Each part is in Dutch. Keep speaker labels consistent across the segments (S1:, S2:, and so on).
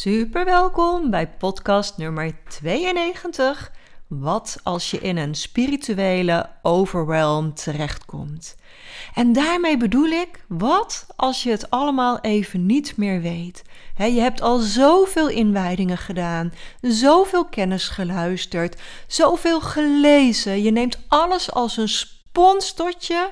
S1: Super welkom bij podcast nummer 92. Wat als je in een spirituele overwhelm terechtkomt? En daarmee bedoel ik, wat als je het allemaal even niet meer weet? je hebt al zoveel inwijdingen gedaan, zoveel kennis geluisterd, zoveel gelezen. Je neemt alles als een spons tot je.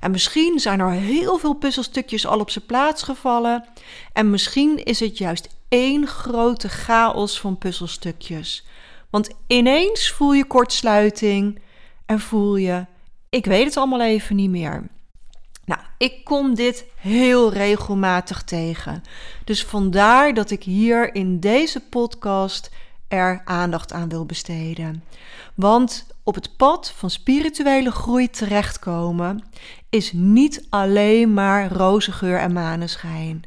S1: En misschien zijn er heel veel puzzelstukjes al op zijn plaats gevallen. En misschien is het juist één grote chaos van puzzelstukjes. Want ineens voel je kortsluiting en voel je, ik weet het allemaal even niet meer. Nou, ik kom dit heel regelmatig tegen. Dus vandaar dat ik hier in deze podcast er aandacht aan wil besteden. Want op het pad van spirituele groei terechtkomen is niet alleen maar roze geur en maneschijn.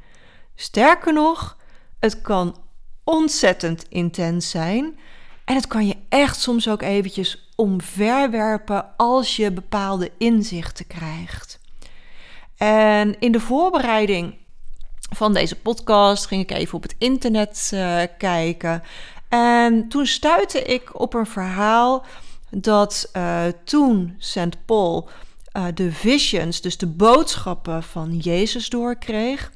S1: Sterker nog, het kan ontzettend intens zijn. En het kan je echt soms ook eventjes omverwerpen als je bepaalde inzichten krijgt. En in de voorbereiding van deze podcast ging ik even op het internet uh, kijken. En toen stuitte ik op een verhaal dat uh, toen St. Paul uh, de visions, dus de boodschappen van Jezus doorkreeg,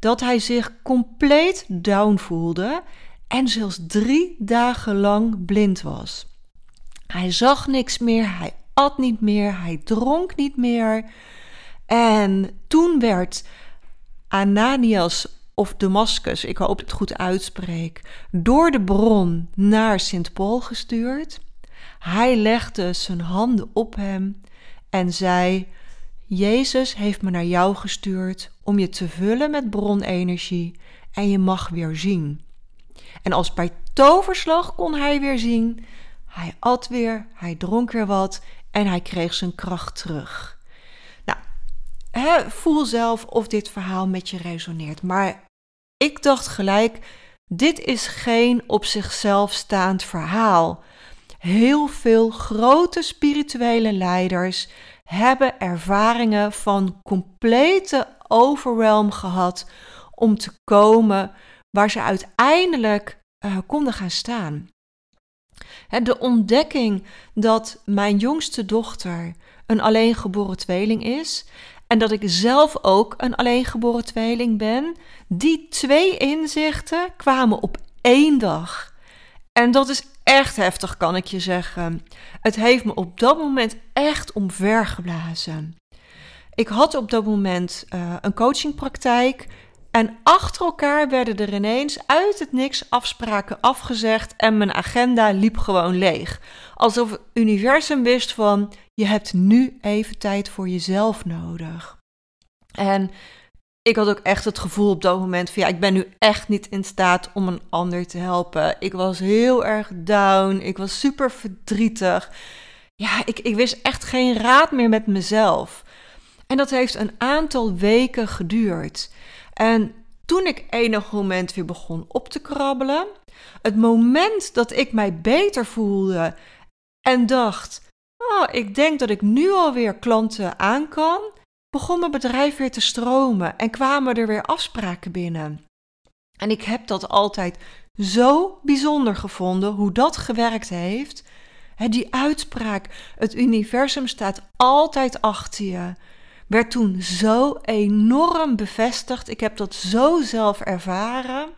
S1: dat hij zich compleet down voelde en zelfs drie dagen lang blind was. Hij zag niks meer, hij at niet meer, hij dronk niet meer. En toen werd Ananias of Damascus, ik hoop het goed uitspreek, door de bron naar Sint Paul gestuurd. Hij legde zijn handen op hem en zei: Jezus heeft me naar jou gestuurd om je te vullen met bronenergie en je mag weer zien. En als bij toverslag kon hij weer zien. Hij at weer, hij dronk weer wat en hij kreeg zijn kracht terug. Nou, voel zelf of dit verhaal met je resoneert. Maar ik dacht gelijk, dit is geen op zichzelf staand verhaal. Heel veel grote spirituele leiders hebben ervaringen van complete overwhelm gehad om te komen waar ze uiteindelijk uh, konden gaan staan. De ontdekking dat mijn jongste dochter een alleengeboren tweeling is en dat ik zelf ook een alleengeboren tweeling ben, die twee inzichten kwamen op één dag. En dat is echt heftig, kan ik je zeggen. Het heeft me op dat moment echt omvergeblazen. Ik had op dat moment uh, een coachingpraktijk en achter elkaar werden er ineens uit het niks afspraken afgezegd en mijn agenda liep gewoon leeg. Alsof het universum wist van je hebt nu even tijd voor jezelf nodig. En ik had ook echt het gevoel op dat moment van ja, ik ben nu echt niet in staat om een ander te helpen. Ik was heel erg down, ik was super verdrietig. Ja, ik, ik wist echt geen raad meer met mezelf. En dat heeft een aantal weken geduurd. En toen ik enig moment weer begon op te krabbelen, het moment dat ik mij beter voelde en dacht: Oh, ik denk dat ik nu alweer klanten aan kan, begon mijn bedrijf weer te stromen en kwamen er weer afspraken binnen. En ik heb dat altijd zo bijzonder gevonden hoe dat gewerkt heeft. Die uitspraak: het universum staat altijd achter je werd toen zo enorm bevestigd. Ik heb dat zo zelf ervaren.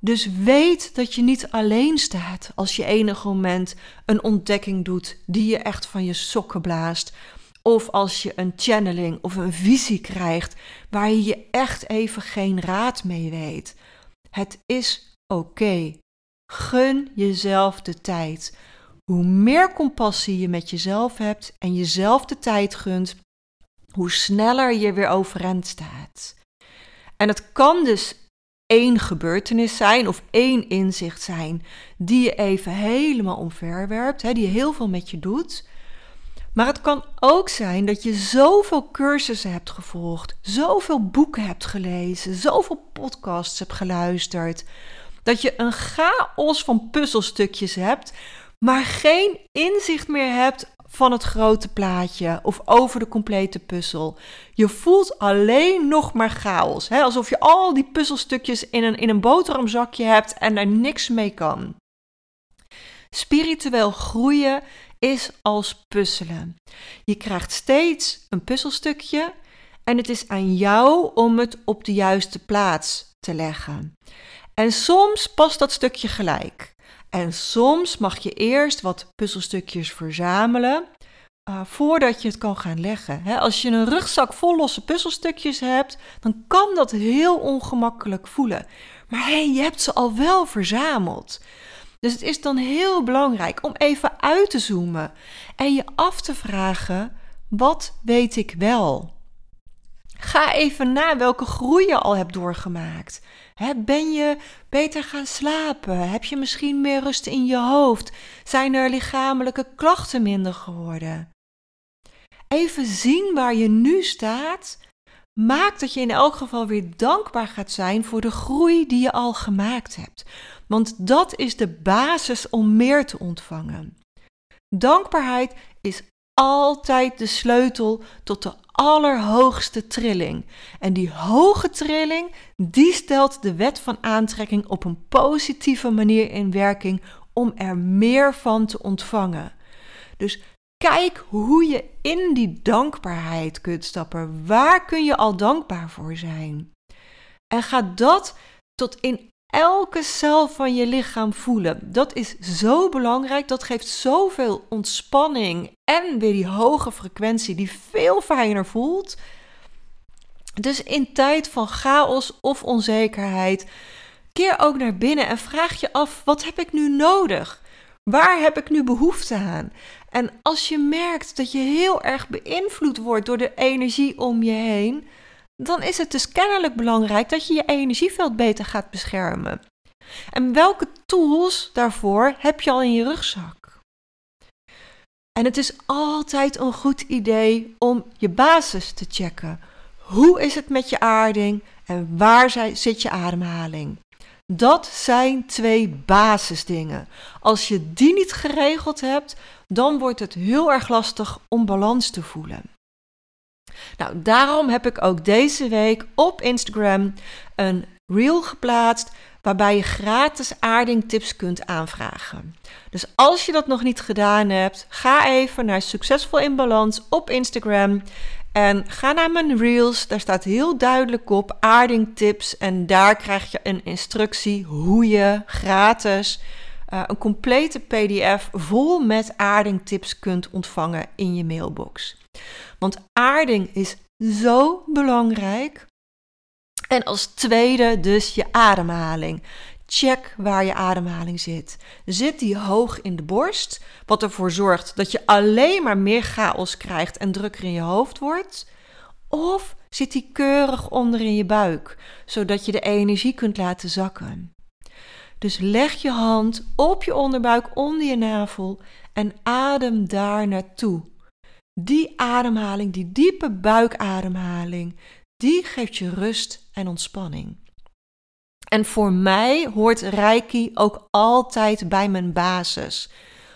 S1: Dus weet dat je niet alleen staat als je enig moment een ontdekking doet die je echt van je sokken blaast. Of als je een channeling of een visie krijgt waar je je echt even geen raad mee weet. Het is oké. Gun jezelf de tijd. Hoe meer compassie je met jezelf hebt en jezelf de tijd gunt, hoe sneller je weer overeind staat. En het kan dus één gebeurtenis zijn of één inzicht zijn die je even helemaal omverwerpt, hè, die heel veel met je doet. Maar het kan ook zijn dat je zoveel cursussen hebt gevolgd, zoveel boeken hebt gelezen, zoveel podcasts hebt geluisterd, dat je een chaos van puzzelstukjes hebt, maar geen inzicht meer hebt van het grote plaatje of over de complete puzzel. Je voelt alleen nog maar chaos. Hè? Alsof je al die puzzelstukjes in een, in een boterhamzakje hebt en er niks mee kan. Spiritueel groeien is als puzzelen. Je krijgt steeds een puzzelstukje en het is aan jou om het op de juiste plaats te leggen. En soms past dat stukje gelijk. En soms mag je eerst wat puzzelstukjes verzamelen uh, voordat je het kan gaan leggen. als je een rugzak vol losse puzzelstukjes hebt, dan kan dat heel ongemakkelijk voelen. Maar hey, je hebt ze al wel verzameld. Dus het is dan heel belangrijk om even uit te zoomen en je af te vragen: wat weet ik wel? Ga even na welke groei je al hebt doorgemaakt. ben je beter gaan slapen? Heb je misschien meer rust in je hoofd? Zijn er lichamelijke klachten minder geworden? Even zien waar je nu staat maakt dat je in elk geval weer dankbaar gaat zijn voor de groei die je al gemaakt hebt. Want dat is de basis om meer te ontvangen. Dankbaarheid is altijd de sleutel tot de allerhoogste trilling. En die hoge trilling, die stelt de wet van aantrekking op een positieve manier in werking om er meer van te ontvangen. Dus kijk hoe je in die dankbaarheid kunt stappen. Waar kun je al dankbaar voor zijn? En ga dat tot in elke cel van je lichaam voelen. Dat is zo belangrijk. Dat geeft zoveel ontspanning en weer die hoge frequentie die veel fijner voelt. Dus in tijd van chaos of onzekerheid, keer ook naar binnen en vraag je af: wat heb ik nu nodig? Waar heb ik nu behoefte aan? En als je merkt dat je heel erg beïnvloed wordt door de energie om je heen, dan is het dus kennelijk belangrijk dat je je energieveld beter gaat beschermen. En welke tools daarvoor heb je al in je rugzak? En het is altijd een goed idee om je basis te checken. Hoe is het met je aarding en waar zit je ademhaling? Dat zijn twee basisdingen. Als je die niet geregeld hebt, dan wordt het heel erg lastig om balans te voelen. Nou, daarom heb ik ook deze week op Instagram een reel geplaatst waarbij je gratis aardingtips kunt aanvragen. Dus als je dat nog niet gedaan hebt, ga even naar Succesvol in Balans op Instagram en ga naar mijn reels. Daar staat heel duidelijk op aardingtips en daar krijg je een instructie hoe je gratis uh, een complete PDF vol met aardingtips kunt ontvangen in je mailbox. Want aarding is zo belangrijk. En als tweede dus je ademhaling. Check waar je ademhaling zit. Zit die hoog in de borst, wat ervoor zorgt dat je alleen maar meer chaos krijgt en drukker in je hoofd wordt? Of zit die keurig onder in je buik, zodat je de energie kunt laten zakken? Dus leg je hand op je onderbuik onder je navel en adem daar naartoe. Die ademhaling, die diepe buikademhaling, die geeft je rust en ontspanning. En voor mij hoort Reiki ook altijd bij mijn basis.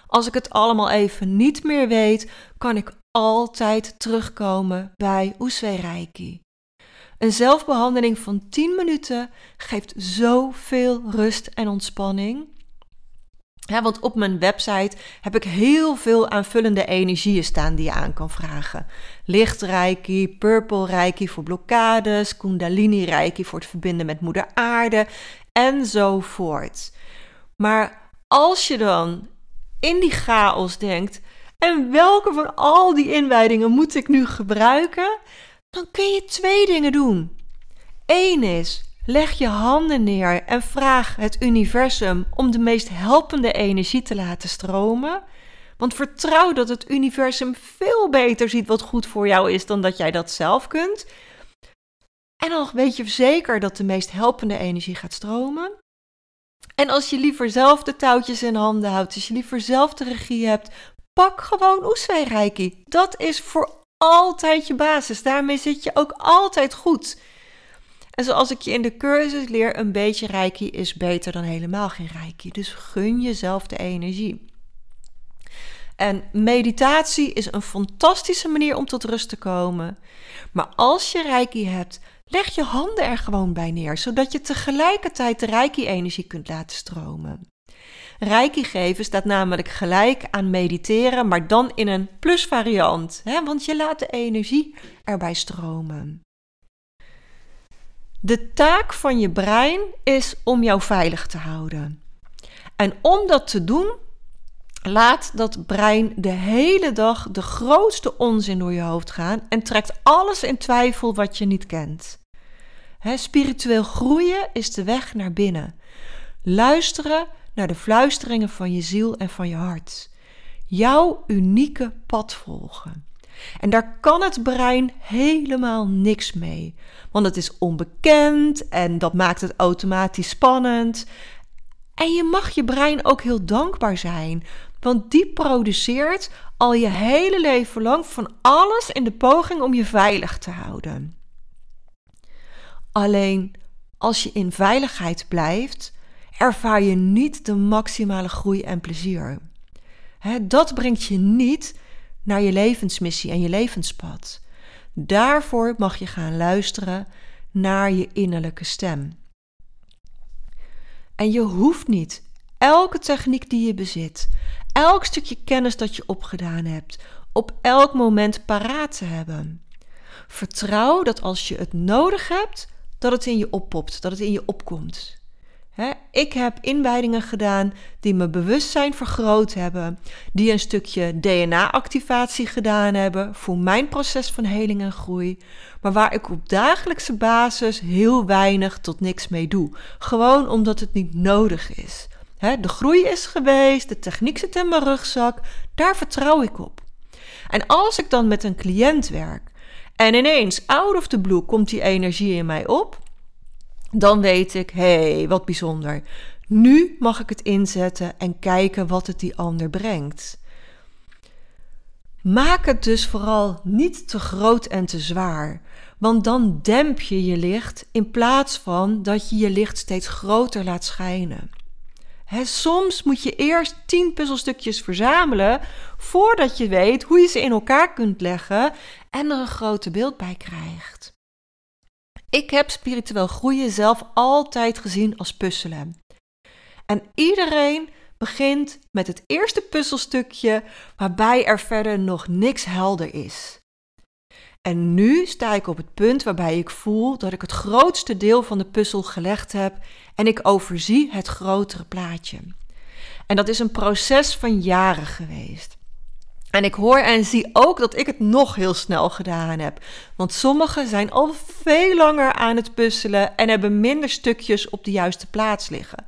S1: Als ik het allemaal even niet meer weet, kan ik altijd terugkomen bij Usui Reiki. Een zelfbehandeling van 10 minuten geeft zoveel rust en ontspanning. Want op mijn website heb ik heel veel aanvullende energieën staan die je aan kan vragen. Licht reiki, purple reiki voor blokkades, kundalini reiki voor het verbinden met moeder aarde enzovoort. Maar als je dan in die chaos denkt, en welke van al die inwijdingen moet ik nu gebruiken? Dan kun je twee dingen doen. Eén is, leg je handen neer en vraag het universum om de meest helpende energie te laten stromen. Want vertrouw dat het universum veel beter ziet wat goed voor jou is dan dat jij dat zelf kunt. En dan weet je zeker dat de meest helpende energie gaat stromen. En als je liever zelf de touwtjes in handen houdt, als je liever zelf de regie hebt, pak gewoon Oeswei Reiki. Dat is voor altijd je basis. Daarmee zit je ook altijd goed. En zoals ik je in de cursus leer, een beetje reiki is beter dan helemaal geen reiki. Dus gun jezelf de energie. En meditatie is een fantastische manier om tot rust te komen. Maar als je reiki hebt, leg je handen er gewoon bij neer, zodat je tegelijkertijd de reiki-energie kunt laten stromen. Reiki geven staat namelijk gelijk aan mediteren, maar dan in een plusvariant, hè? want je laat de energie erbij stromen. De taak van je brein is om jou veilig te houden. En om dat te doen, laat dat brein de hele dag de grootste onzin door je hoofd gaan en trekt alles in twijfel wat je niet kent. spiritueel groeien is de weg naar binnen. Luisteren naar de fluisteringen van je ziel en van je hart. Jouw unieke pad volgen. En daar kan het brein helemaal niks mee. Want het is onbekend en dat maakt het automatisch spannend. En je mag je brein ook heel dankbaar zijn, want die produceert al je hele leven lang van alles in de poging om je veilig te houden. Alleen als je in veiligheid blijft, ervaar je niet de maximale groei en plezier. dat brengt je niet naar je levensmissie en je levenspad. Daarvoor mag je gaan luisteren naar je innerlijke stem. En je hoeft niet elke techniek die je bezit, elk stukje kennis dat je opgedaan hebt, op elk moment paraat te hebben. Vertrouw dat als je het nodig hebt, dat het in je oppopt, dat het in je opkomt ik heb inwijdingen gedaan die mijn bewustzijn vergroot hebben, die een stukje DNA-activatie gedaan hebben voor mijn proces van heling en groei, maar waar ik op dagelijkse basis heel weinig tot niks mee doe. Gewoon omdat het niet nodig is. de groei is geweest, de techniek zit in mijn rugzak, daar vertrouw ik op. En als ik dan met een cliënt werk en ineens out of the blue komt die energie in mij op, dan weet ik, hé, hey, wat bijzonder. Nu mag ik het inzetten en kijken wat het die ander brengt. Maak het dus vooral niet te groot en te zwaar, want dan demp je je licht in plaats van dat je je licht steeds groter laat schijnen. soms moet je eerst tien puzzelstukjes verzamelen voordat je weet hoe je ze in elkaar kunt leggen en er een groter beeld bij krijgt. Ik heb spiritueel groeien zelf altijd gezien als puzzelen. En iedereen begint met het eerste puzzelstukje waarbij er verder nog niks helder is. En nu sta ik op het punt waarbij ik voel dat ik het grootste deel van de puzzel gelegd heb en ik overzie het grotere plaatje. En dat is een proces van jaren geweest. En ik hoor en zie ook dat ik het nog heel snel gedaan heb. Want sommigen zijn al veel langer aan het puzzelen en hebben minder stukjes op de juiste plaats liggen.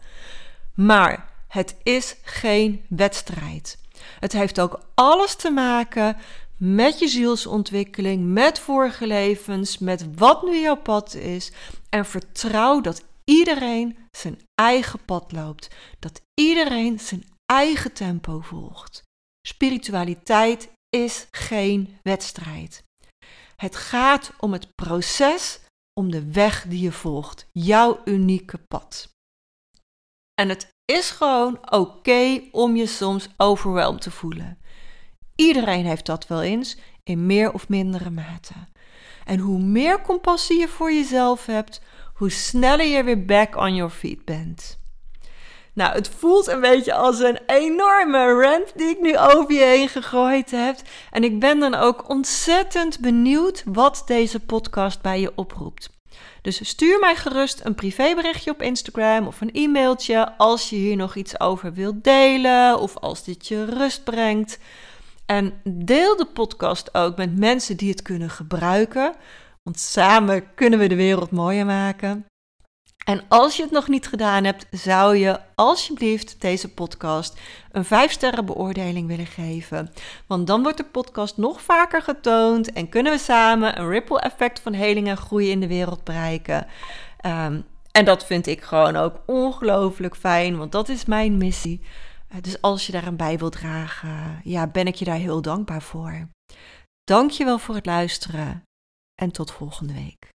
S1: Maar het is geen wedstrijd. Het heeft ook alles te maken met je zielsontwikkeling, met vorige levens, met wat nu jouw pad is. En vertrouw dat iedereen zijn eigen pad loopt. Dat iedereen zijn eigen tempo volgt. Spiritualiteit is geen wedstrijd. Het gaat om het proces, om de weg die je volgt, jouw unieke pad. En het is gewoon oké om je soms overweldigd te voelen. Iedereen heeft dat wel eens, in meer of mindere mate. En hoe meer compassie je voor jezelf hebt, hoe sneller je weer back on your feet bent. Nou, het voelt een beetje als een enorme rant die ik nu over je heen gegooid heb. En ik ben dan ook ontzettend benieuwd wat deze podcast bij je oproept. Dus stuur mij gerust een privéberichtje op Instagram of een e-mailtje als je hier nog iets over wilt delen of als dit je rust brengt. En deel de podcast ook met mensen die het kunnen gebruiken, want samen kunnen we de wereld mooier maken. En als je het nog niet gedaan hebt, zou je alsjeblieft deze podcast een 5-sterren beoordeling willen geven. Want dan wordt de podcast nog vaker getoond en kunnen we samen een ripple effect van heling en groei in de wereld bereiken. Um, en dat vind ik gewoon ook ongelooflijk fijn, want dat is mijn missie. Eh, dus als je daar een bij wilt dragen, ja, ben ik je daar heel dankbaar voor. Dank je wel voor het luisteren en tot volgende week.